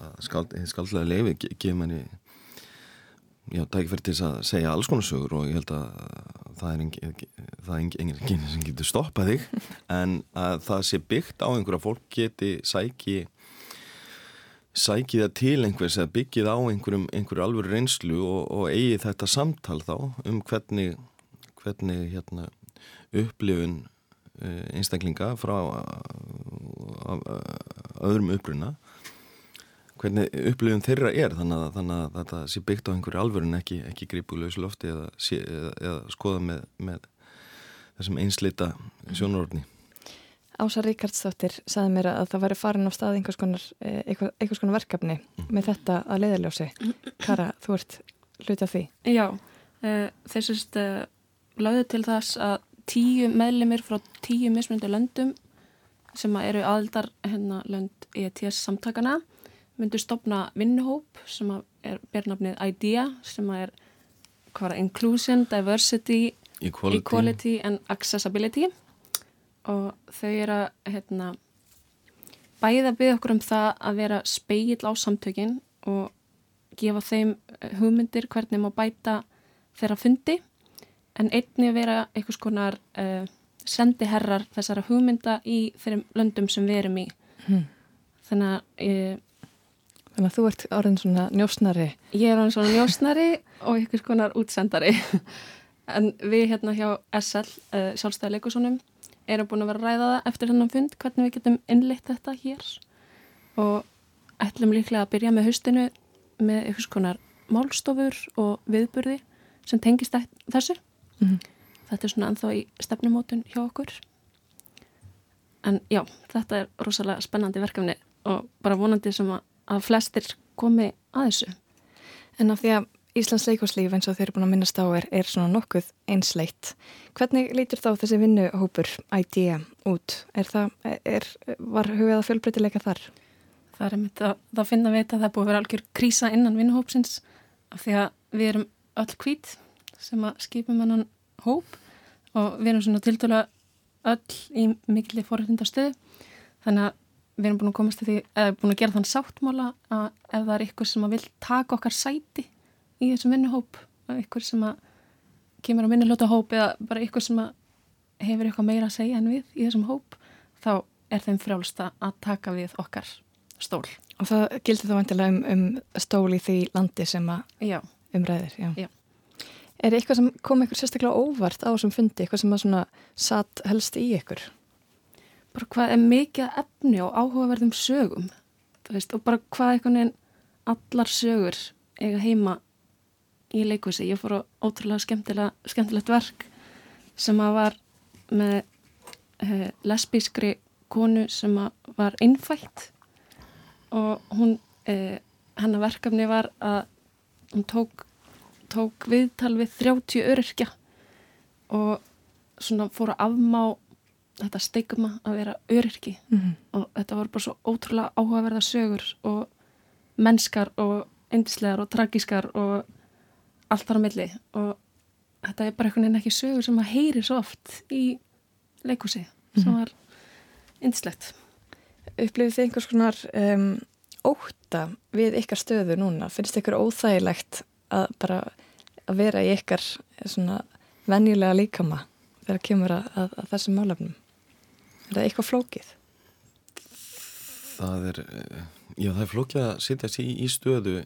að skald, skaldlega leifi ge- gefur manni já, tækifæri til að segja alls konar sögur og ég held að það er engin, það er engin, sem getur stoppað þig en að það sé byggt á einhverja fólk geti sæki sæki það til einhvers eða byggið á einhverjum, einhverju alvöru reynslu og, og eigi þetta samtal þá um hvernig, hvernig hérna, upplifun uh, einstaklinga frá uh, öðrum uppruna hvernig upplifun þeirra er þannig að, þannig að þetta sé byggt á einhverju alvörun ekki, ekki gripu lausu lofti eða, eða, eða skoða með, með þessum einslita sjónurordni Ása Ríkardsdóttir saði mér að það væri farin á stað einhvers konar, eh, eitthvað, einhvers konar verkefni með þetta að leiðarljósi. Kara, þú ert hluti af því. Já, uh, þessist uh, lögðu til þess að tíu meðlimir frá tíu mismunandi löndum sem að eru aðildar hérna lönd ETS samtakana myndu stopna vinnuhóp sem að er bernafnið IDEA sem er hvað var það, Inclusion, Diversity, Equality, Equality and Accessibility. Og þau eru að hérna, bæða byggja okkur um það að vera speigill á samtökin og gefa þeim eh, hugmyndir hvernig má bæta þeirra fundi. En einni vera einhvers konar uh, sendiherrar þessara hugmynda í þeirrum löndum sem við erum í Hmm. þannig að ég, Þannig að þú ert orðin svona njósnari. ég er hann svona njósnari og einhvers konar útsendari en við hérna hjá SL uh, sjálfstæði leikusónum erum búin að vera að ræða það eftir hennan fund hvernig við getum innleitt þetta hér og ætlum líklega að byrja með haustinu með einhvers konar málstofur og viðburði sem tengist þessu Mhm. Þetta er svona ennþá í stefnumótun hjá okkur en já, þetta er rosalega spennandi verkefni og bara vonandi sem að, að flestir komi að þessu En af því að Íslands leikvarslíf eins og þeir eru búin að minnast á er, er svona nokkuð einsleitt. Hvernig lítur þá þessi vinnuhópur IDEA út? Er það, er, var hugað að fjölbreytileika þar? Það er einmitt að það finna við að það er búið að vera algjör krísa innan vinnuhópsins af því að við erum öll hvít sem að skipum hennan hóp og við erum svona tiltölu öll í mikilvæg forhundastöðu þannig að við erum búin að komast til því eða búin að gera þann sáttmála að ef það er ykkur sem að vil taka okkar sæti í þessum vinnuhóp ykkur sem að kemur á minnulóta hóp eða bara ykkur sem að hefur eitthvað meira að segja en við í þessum hóp þá er þeim frjálsta að taka við okkar stól. Og það gildi þá vantilega um, um stól í því landi sem að umræðir. Já. Já. Er eitthvað sem kom ykkur sérstaklega óvart á þessum fundi, eitthvað sem að svona satt helst í ykkur? Bara hvað er mikið efni og áhugaverðum sögum veist, og bara hvað einhvern veginn allar sögur eiga heima í leikvisi. Ég fór á ótrúlega skemmtilegt verk sem að var með uh, lesbískri konu sem að var innfætt og hún, uh, hennar verkefni var að hún tók tók viðtal við 30 öryrkja og svona fór að afmá þetta stigma að vera öryrki Mm -hmm. og þetta voru bara svo ótrúlega áhugaverða sögur og mennskar og endislegar og tragískar og allt þar á milli og þetta er bara einhvern veginn ekki sögur sem að heyri svo oft í leikúsi sem Mhm. var endislegt. Upplifið þið einhvers konar um, óta við ykkar stöðu núna? Finnst ykkur óþægilegt að bara að vera í ykkar svona venjulega líkama þegar kemur að, að, að þessum málefnum? Er það eitthvað flókið? Það er, eh, já það er flókið að sitja sér í, í stöðu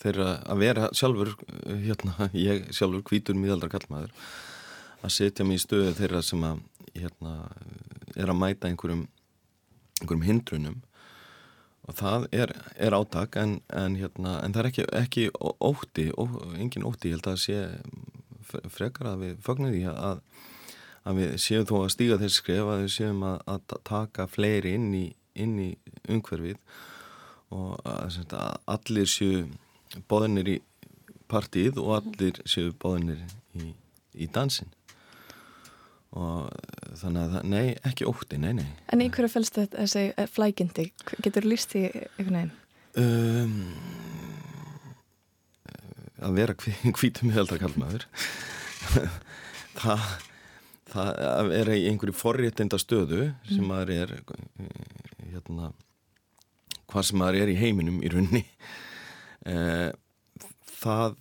þeirra að vera sjálfur, eh, hérna, ég sjálfur kvítur miðaldra kallmaður, að setja mig í stöðu þeirra sem að, hérna, er að mæta einhverjum, einhverjum hindrunum og það er, er átak en, en, hérna, en það er ekki, ekki ótti, ó, engin ótti, ég held að sé frekar að við fögnum því að, að við séum þó að stíga þessi skref að við séum að, að taka fleiri inn í, inn í umhverfið og að, að allir séu bóðinir í partíð og allir séu bóðinir í, í dansin og þannig að nei, ekki ótti, nei, nei. En í hverju fælst þetta þessi eh, flækindi? Getur líst í einhvern veginn? Um, að vera hvítum meðaldra kallmaður það, það í einhverju forréttinda stöðu sem Mm. maður er hérna hvað sem maður er í heiminum í runni eh, það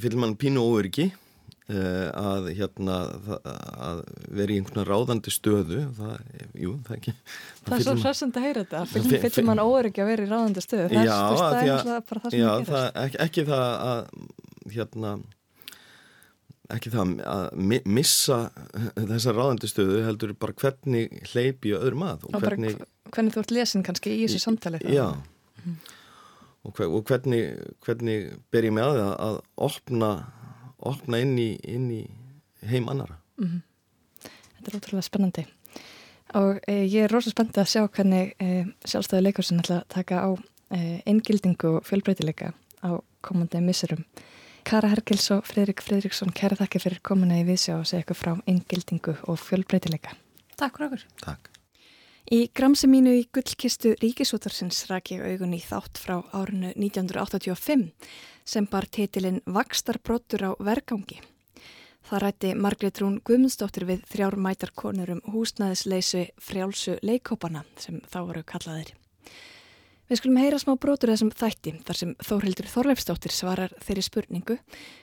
fyrir mann pínu eh, að hérna að vera í einhvern ráðandi stöðu það, jú, það ekki Það er svo hressand að heyra þetta. Fyll fyll- mann óöryggi að vera í ráðandi stöðu. Það, Já, er, þú veist, það bara það sem Já, það gerast. ekki, ekki það að hérna ekki það að mi missa þessa ráðandi stöðu heldur bara hvernig hleypi og öðrum að Og bara hvernig, hv- hvernig þú ert lesin kannski í þessu samtali. já og, hver, og hvernig, hvernig ber ég mig að það að opna opna inn í, inn í heim annara Mhm. Þetta er ótrúlega spennandi. Og e, ég er rosalega spenntið að sjá hvernig e, sjálfstæði leikursin ætla að taka á e, inngildingu og fjölbreytileika á komandi missurum. Kara Hergils og Fredrik Fredriksson, kæra þakki fyrir komuna í viðsjá og segja ykkur frá inngildingu og fjölbreytileika. Takk fyrir okkur. Takk Í gramsi mínu í gullkistu ríkisútarsins rak ég augun í þátt frá árinu 1985 sem bar titilinn Vakstarbrottur á vergangi. Það rætti Margrét Rún Guðmundsdóttir við þrjár mætar konur um húsnæðisleysu frjálsu leikópana sem þá voru kallaðir. Við skulum heyra smá brotur þessum þætti þar sem Þórhildur Þorleifsdóttir svarar þeirri spurningu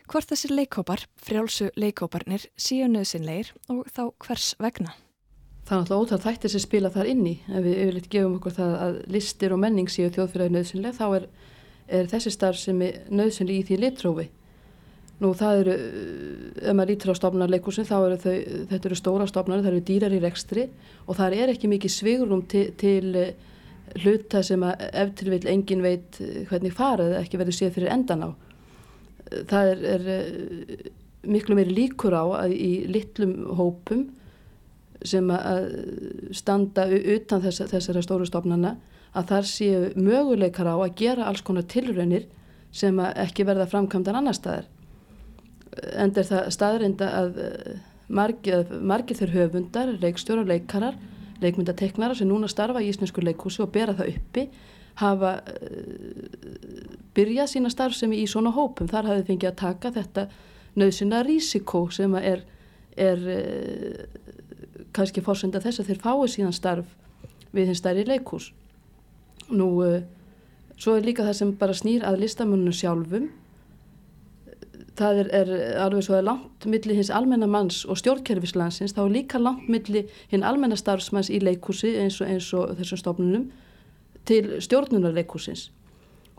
hvort þessir leikópar, frjálsu leikóparnir, séu nöðsynleir og þá hvers vegna. Það er náttúrulega ótal þættir sem spila þar inni. Ef við yfirleitt gefum okkur það að listir og menning séu þjóðfélagi nöðsynlega, þá er, er þessi starf sem er nöðsynlega í því litrófi. Nú það eru, ef maður lítur á stofnar leikúsin, þá eru þau, þetta eru stóra stofnar, það eru dýrar í rekstri og það er ekki mikið svigurum til, til eh, hluta sem að ef til vil engin veit eh, hvernig farið ekki verður séð fyrir endan á. Það er, er eh, miklu meiri líkur á að í litlum hópum sem að standa utan þess, þessara stóru stofnana að þar séu möguleikar á að gera alls konar tilraunir sem ekki verða framkvæmdan annar staðar. En er það staðrinda að eh, margir, margir þeir höfundar, leikstjórar, leikarar, leikmyndateknara sem núna starfa í Íslensku leikhúsi og bera það uppi hafa uh, byrjað sína starfsemi í svona hópum. Þar hafið fengið að taka þetta nöðsynna rísikó sem er, er uh, kannski fórsenda þess að þeir fái síðan starf við hins stærri leikús. Nú, uh, svo er líka það sem bara snýr að listamönnum sjálfum. Það er, er alveg svo að langt milli hins almennamanns og stjórnkerfislandsins, þá er líka langt milli hinn almennastarfsmanns í leikúsi eins og, eins og þessum stofnunum til stjórnunarleikúsins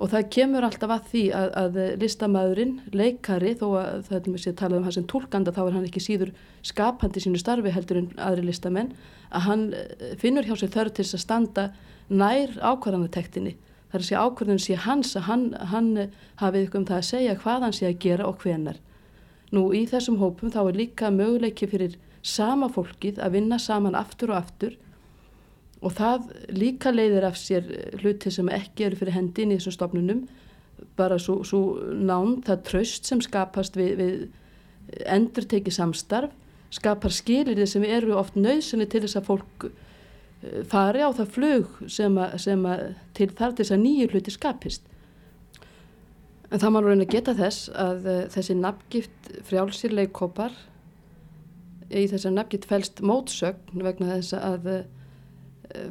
og það kemur alltaf að því að, að listamæðurinn, leikari þó að það er með sér að tala um hans sem tólkanda þá er hann ekki síður skapandi sínu starfi heldur en aðri listamenn að hann eh, finnur hjá sér þörf til að standa nær ákvarðanatektinni þar að sé ákvarðun sé hans að hann, hann hafið ykkur um það að segja hvað hann sé að gera og hvenar. Nú í þessum hópum þá er líka möguleiki fyrir sama fólkið að vinna saman aftur og aftur og það líka leiðir af sér hluti sem ekki eru fyrir hendin í þessum stofnunum. Bara svo, svo nán það tröst sem skapast við, við endur tekið samstarf skapar skilir þið sem eru oft nöðsynni til þess að fólk eh, fari á það flug sem, að, sem að til þar til þess að nýju hluti skapist. En það má reyna að geta þess að uh, þessi nafngift frjálsir leikópar í þess að nafngift fælst mótsögn vegna þess að uh,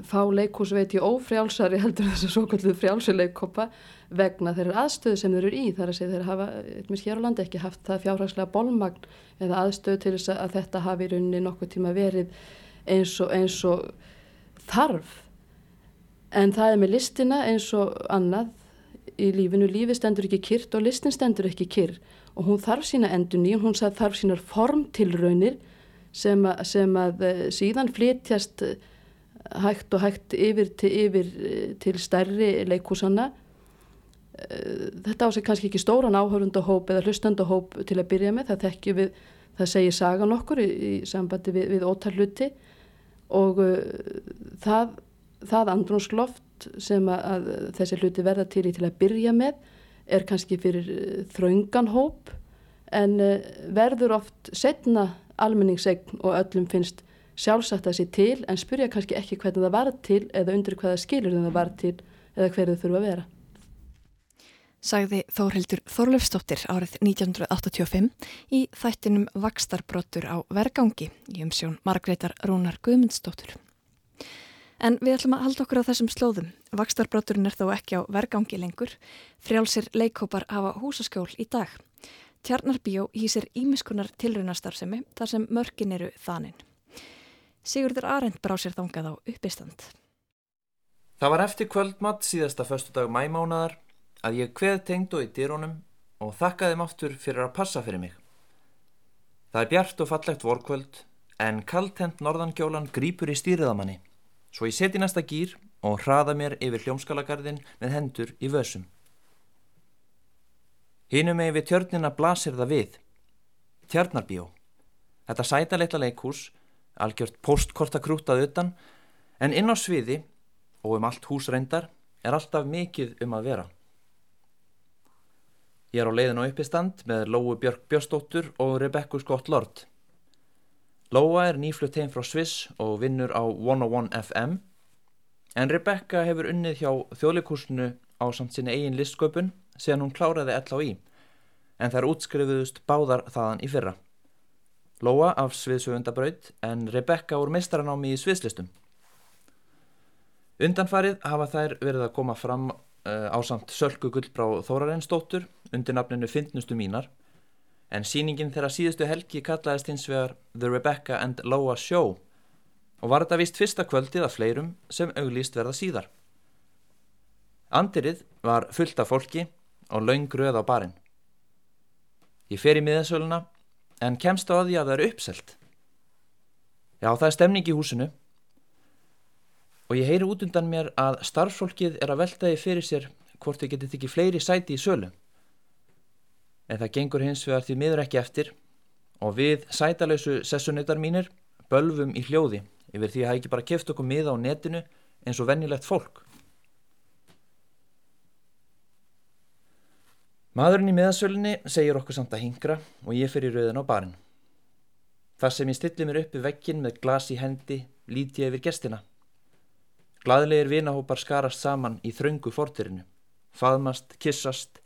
fá leikús veit ég ófrjálsari heldur þess að svo kallu frjálsuleikoppa vegna þeirra aðstöðu sem þeir eru í. Þar að segja þeir hafa, eitthvað hér á landi ekki haft það fjárhagslega bólmagn eða aðstöðu til þess að þetta hafi í rauninni nokkuð tíma verið eins og, eins og þarf. En það er með listina eins og annað. Í lífinu, lífi stendur ekki kyrrt og listin stendur ekki kyrr. Og hún þarf sína endun í, hún þarf sínar formtilraunir sem að, sem að eh, síðan flytjast hægt og hægt yfir til, yfir eh, til stærri leikúsanna eh, þetta á sig kannski ekki stóran áhörundahóp eða hlustandahóp til að byrja með. Það þekkju við, það segir sagan okkur í, í sambandi við, við ótalluti og uh, það, það andrúnsloft sem að, að þessi hluti verða til í til að byrja með er kannski fyrir þraunganhóp en uh, verður oft setna almenningsegn og öllum finnst sjálfsagt að sé til en spurja kannski ekki hvernig það var til eða undir hvaða skilur það var til eða hverju þau þurfa að vera. Sagði Þórhildur Þorlefsdóttir árið 1985 í þættinum Vakstarbrotur á vergangi í umsjón Margreitar Rúnar Guðmundsdóttur. En við ætlum að halda okkur á þessum slóðum. Vakstarbroturinn er þó ekki á vergangi lengur. Frjálsir leikópar hafa húsaskjól í dag. Tjarnarbíó hýsir ímiskunar tilrunastarfsemi þar sem mörkin eru þaninn. Sigurður Arend brá sér þangað á uppistand. Það var eftir kvöldmatt síðasta förstu dag mæmánadar að ég kveð tengd og í dýrónum og þakkaði aftur fyrir að passa fyrir mig. Það er bjart og fallegt vorkvöld en kaltent norðangjólan grýpur í stýriðamanni svo ég seti næsta gýr og hraða mér yfir hljómskalagarðin með hendur í vössum. Hínum með við tjörnina blasir það við. Tjarnarbíó. Þetta sæta leitla leikhús algjört postkortakrútað utan en inn á sviði og um allt hús reyndar er alltaf mikið um að vera. Ég er á leiðin á uppistand með Lóu Björk Björnsdóttur og Rebekku Scott Lord. Lóa er nýflutt heim frá Sviss og vinnur á 101 FM en Rebekka hefur unnið hjá þjóðleikursinu á samt sinni eigin listsköpun síðan hún kláraði ell á í en þær útskrifuðust báðar þaðan í fyrra. Lóa af sviðsöfundabraut en Rebecca úr meistaranámi í sviðslistum. Undanfarið hafa þær verið að koma fram uh, á samt Sölku Gullbrá Þórarensdóttur undir nafninu Fyndnustu mínar en síningin þeirra síðustu helgi kallaðist hins vegar The Rebecca and Lóa Show og var þetta vist fyrsta kvöldið af fleirum sem auglýst verða síðar. Andirið var fullt af fólki og laung gröð á barinn. Ég fer í miðasöluna en kemst á því að það er uppselt. Já, það er stemning í húsinu og ég heyri út undan mér að starffólkið er að veltaði fyrir sér hvort þau getið ekki fleiri sæti í sölu. En það gengur hins vegar því miður ekki eftir og við sætalausu sessunautar mínir bölvum í hljóði yfir því að það ekki bara keft okkur miða á netinu eins og vennilegt fólk. Maðurinn í miðasölinni segir okkur samt að hingra og ég fyrir rauðin á barinn. Þar sem ég stilli mér upp í vekkin með glas í hendi líti ég yfir gestina. Glaðlegir vinahópar skarast saman í þröngu fortirinu, faðmast, kissast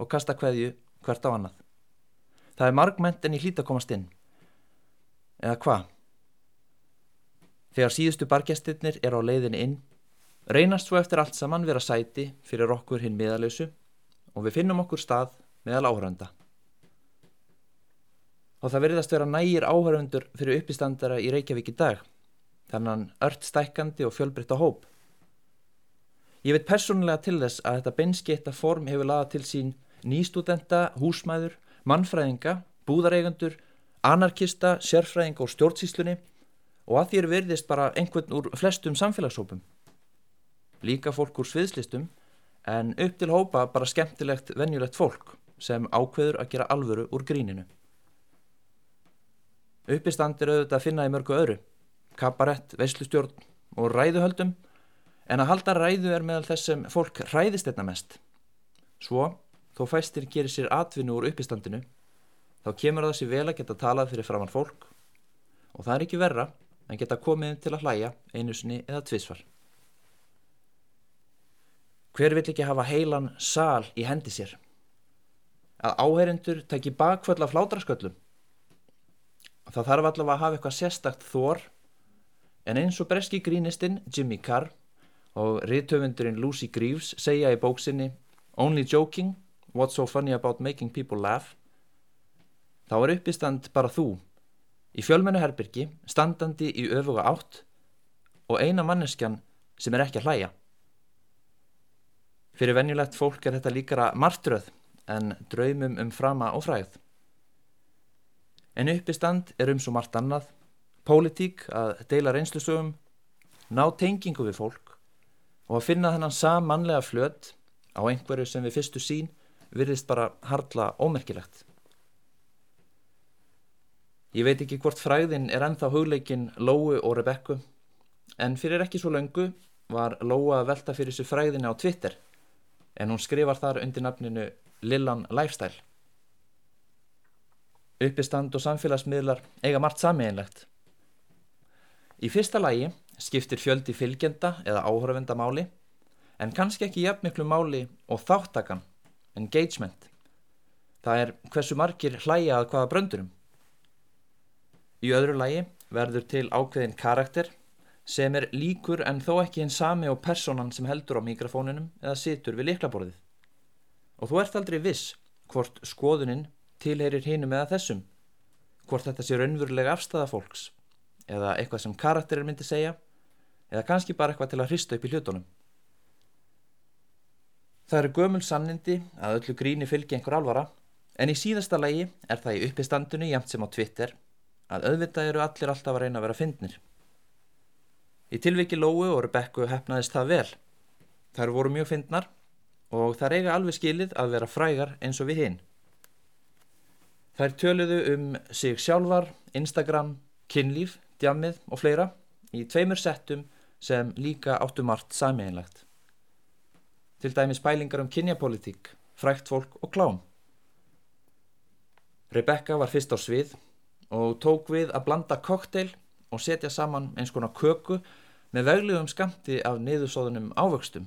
og kasta hverju hvert á annað. Það er margment en ég hlýta að komast inn. Eða hvað? Þegar síðustu bargestirnir er á leiðin inn, reynast svo eftir allt saman vera sæti fyrir okkur hinn miðalösu og við finnum okkur stað meðal áhörönda. Og það verðast vera nægir áhöröndur fyrir uppistandara í Reykjavík í dag, þannan ört stækkandi og fjölbreytta hóp. Ég veit persónulega til þess að þetta beinskeitta form hefur laðað til sín nýstúdenta, húsmæður, mannfræðinga, búðareigandur, anarkista, sérfræðinga og stjórnsíslunni og að er verðist bara einhvern úr flestum samfélagshópum. Líka fólk úr sviðslistum en upp til hópa bara skemmtilegt, venjulegt fólk sem ákveður að gera alvöru úr gríninu. Uppistand er auðvitað að finna í mörgu öðru, kabarett, veislustjórn og ræðuhöldum en að halda ræðu er meðal þess sem fólk ræðist þetta mest. Svo, þó fæstir gerir sér atvinnu úr uppistandinu, þá kemur það sér vel að geta talað fyrir framann fólk og það er ekki verra en geta komið til að hlæja einu sinni eða tvísvar. Hver vill ekki hafa heilan sal í hendi sér? Að áherindur tekji bakföll af hládrasköllum? Það þarf allavega að hafa eitthvað sérstakt þór en eins og breski grínistinn Jimmy Carr og riðtöfundurinn Lucy Greaves segja í bóksinni Only joking, what's so funny about making people laugh? Þá er uppistand bara þú í fjölmennu herbyrgi, standandi í öfuga átt og eina manneskjan sem er ekki að hlæja. Fyrir venjulegt fólk er þetta líkara martröð en draumum um frama og fræð. En uppistand er um svo margt annað, pólitík að deila reynslusögum, ná tengingu við fólk og að finna þennan samanlega flöt á einhverju sem við fyrstu sín virðist bara hardla ómerkilegt. Ég veit ekki hvort fræðin er ennþá hugleikin Lóu og Rebekku en fyrir ekki svo löngu var Lóa að velta fyrir sér fræðina á Twitter en hún skrifar þar undir nafninu Lillan Lifestyle. Uppistand og samfélagsmiðlar eiga margt samiðinlegt. Í fyrsta lægi skiptir fjöldi fylgjenda eða áhörvenda máli en kannski ekki jafn miklu máli og þáttakan, engagement. Það er hversu margir hlæja að hvaða bröndurum. Í öðru lægi verður til ákveðin karakter sem er líkur en þó ekki einn sami og personan sem heldur á mikrofóninum eða situr við liklaborðið. Og þú ert aldrei viss hvort skoðunin tilherir hinum eða þessum, hvort þetta sé raunverulega afstæða fólks eða eitthvað sem karakterir myndi segja eða kannski bara eitthvað til að hrista upp í hlutunum. Það eru gömul sannindi að öllu gríni fylgi einhver alvara en í síðasta lægi er það í uppistandinu jæmt sem á Twitter að auðvitað eru allir alltaf að reyna að vera fyndnir. Í tilviki Lóu og Rebekku hefnaðist það vel. Þær voru mjög fyndnar og þær eiga alveg skilið að vera frægar eins og við hinn. Þær töluðu um sig sjálfar, Instagram, kynlíf, djammið og fleira í tveimur settum sem líka áttu margt samiðinlegt. Til dæmis pælingar um kynjapolitík, frækt fólk og klám. Rebekka var fyrst á svið og tók við að blanda kokteil og setja saman eins konar köku með veglegum skamti af niðursóðunum ávöxtum.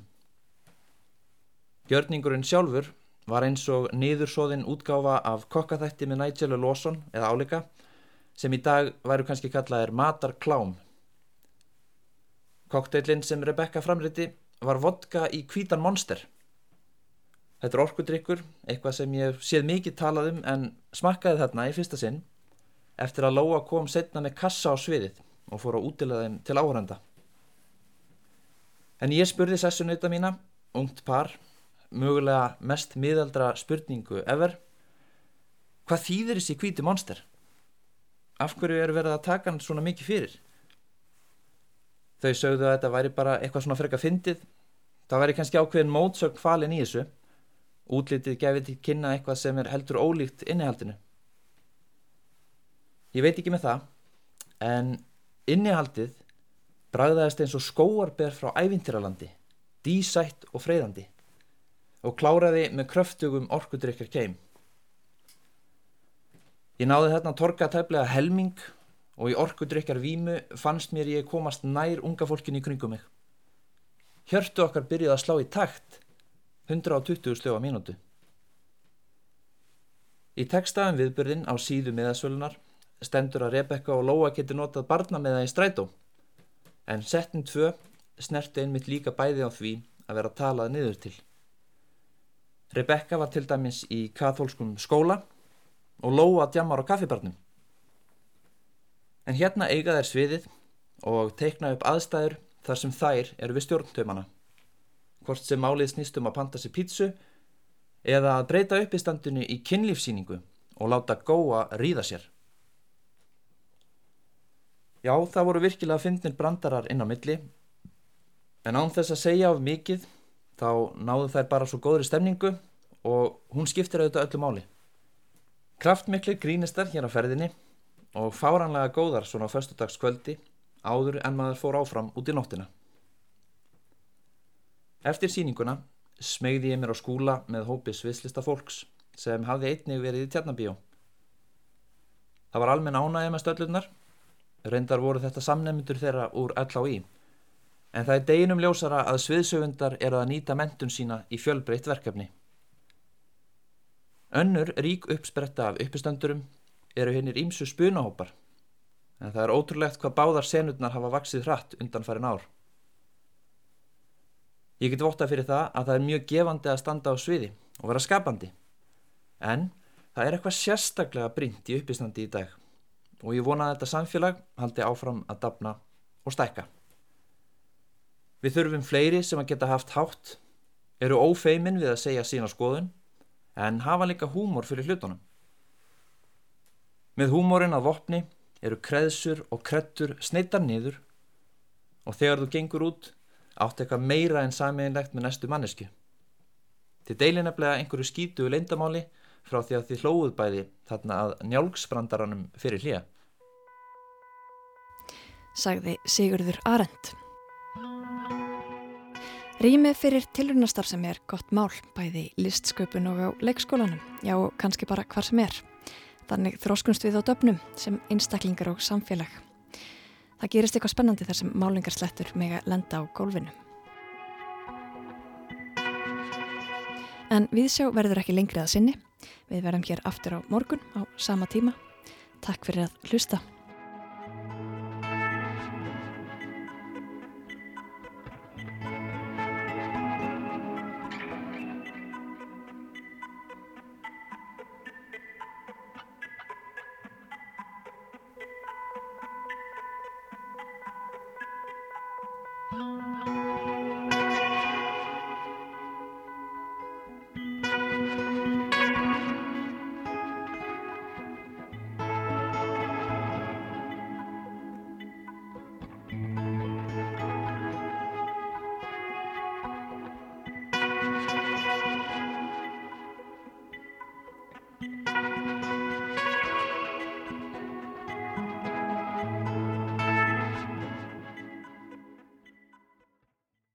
Gjörningurinn sjálfur var eins og niðursóðin útgáfa af kokkaþætti með Nigel Lawson eða áleika sem í dag væru kannski kallaðir matarklám. Kokteilinn sem Rebecca framriti var vodka í kvítan monster. Þetta er orkudrykkur, eitthvað sem ég séð mikið talað um en smakkaði þarna í fyrsta sinn eftir að Lóa kom setna með kassa á sviðið og fór að útila þeim til áhöranda. En ég spurði sessunauta mína, ungt par, mögulega mest miðaldra spurningu ever, hvað þýðir þessi kvíti monster? Af hverju eru verið að taka hann svona mikið fyrir? Þau sögðu að þetta væri bara eitthvað svona freka fyndið, það væri kannski ákveðin mótsögn falin í þessu, útlitið gefið til kynna eitthvað sem er heldur ólíkt innihaldinu. Ég veit ekki með það, en innihaldið bragðaðist eins og skóarber frá ævintýralandi, dísætt og freyðandi og kláraði með kröftugum orkudrykkar keim. Ég náði þarna að torka tæplega helming og í orkudrykkar vímu fannst mér ég komast nær unga fólkinu í kringum mig. Hjörtu okkar byrjuði að slá í takt, 120 slöfa mínútu. Í tekstaðum viðbyrðin á síðu miðasölunar stendur að Rebecca og Lóa getur notað barna með það í strætó En settin tvö snerti einmitt líka bæði á því að vera talað niður til. Rebecca var til dæmis í katholskum skóla og Lóa djammar á kaffibarnum. En hérna eiga þær sviðið og teikna upp aðstæður þar sem þær eru við stjórntöymana. Hvort sem málið snýstum að panta sér pítsu eða að breyta upp í standinu í kynlífsýningu og láta góa ríða sér. Já, það voru virkilega fyndnir brandarar inn á milli en án þess að segja of mikið þá náðu þær bara svo góðri stemningu og hún skiptir auðvitað öllu máli. Kraftmikli grínistar hér á ferðinni og fáranlega góðar svona á förstudagskvöldi áður en maður fór áfram út í nóttina. Eftir síninguna smegði ég mér á skúla með hópi sviðslista fólks sem hafði einnig verið í tjarnabíó. Það var almenn ánægja með stöllunar, reyndar voru þetta samnefndur þeirra úr LHI, en það er deginum ljósara að sviðsöfundar eru að nýta mentun sína í fjölbreytt verkefni. Önnur rík uppspretta af uppistöndurum eru hinnir ímsu spunahópar, en það er ótrúlegt hvað báðar senurnar hafa vaksið hratt undan farin ár. Ég get votta fyrir það að það er mjög gefandi að standa á sviði og vera skapandi, en það er eitthvað sérstaklega brynt í uppistandi í dag og ég vona að þetta samfélag haldi áfram að dapna og stækka. Við þurfum fleiri sem að geta haft hátt, eru ófeimin við að segja sína skoðun, en hafa líka húmor fyrir hlutunum. Með húmorinn að vopni eru kreðsur og krettur sneitar niður og þegar þú gengur út átt eitthvað meira en samiðinlegt með næstu mannesku. Þið deilir nefnilega einhverju skítu leindamáli frá því að þið hlóðuð bæði þarna að njálgsbrandaranum fyrir hlýja. Sagði Sigurður Arend. Rými fyrir tilrunastar sem er gott mál, bæði listsköpun og á leikskólanum, já, kannski bara hvar sem er. Þannig þróskunst við á döfnum sem einstaklingar og samfélag. Það gerist eitthvað spennandi þar sem málingarslettur mega lenda á gólfinu. En við sjá verður ekki lengri að sinni. Við verðum hér aftur á morgun á sama tíma. Takk fyrir að hlusta.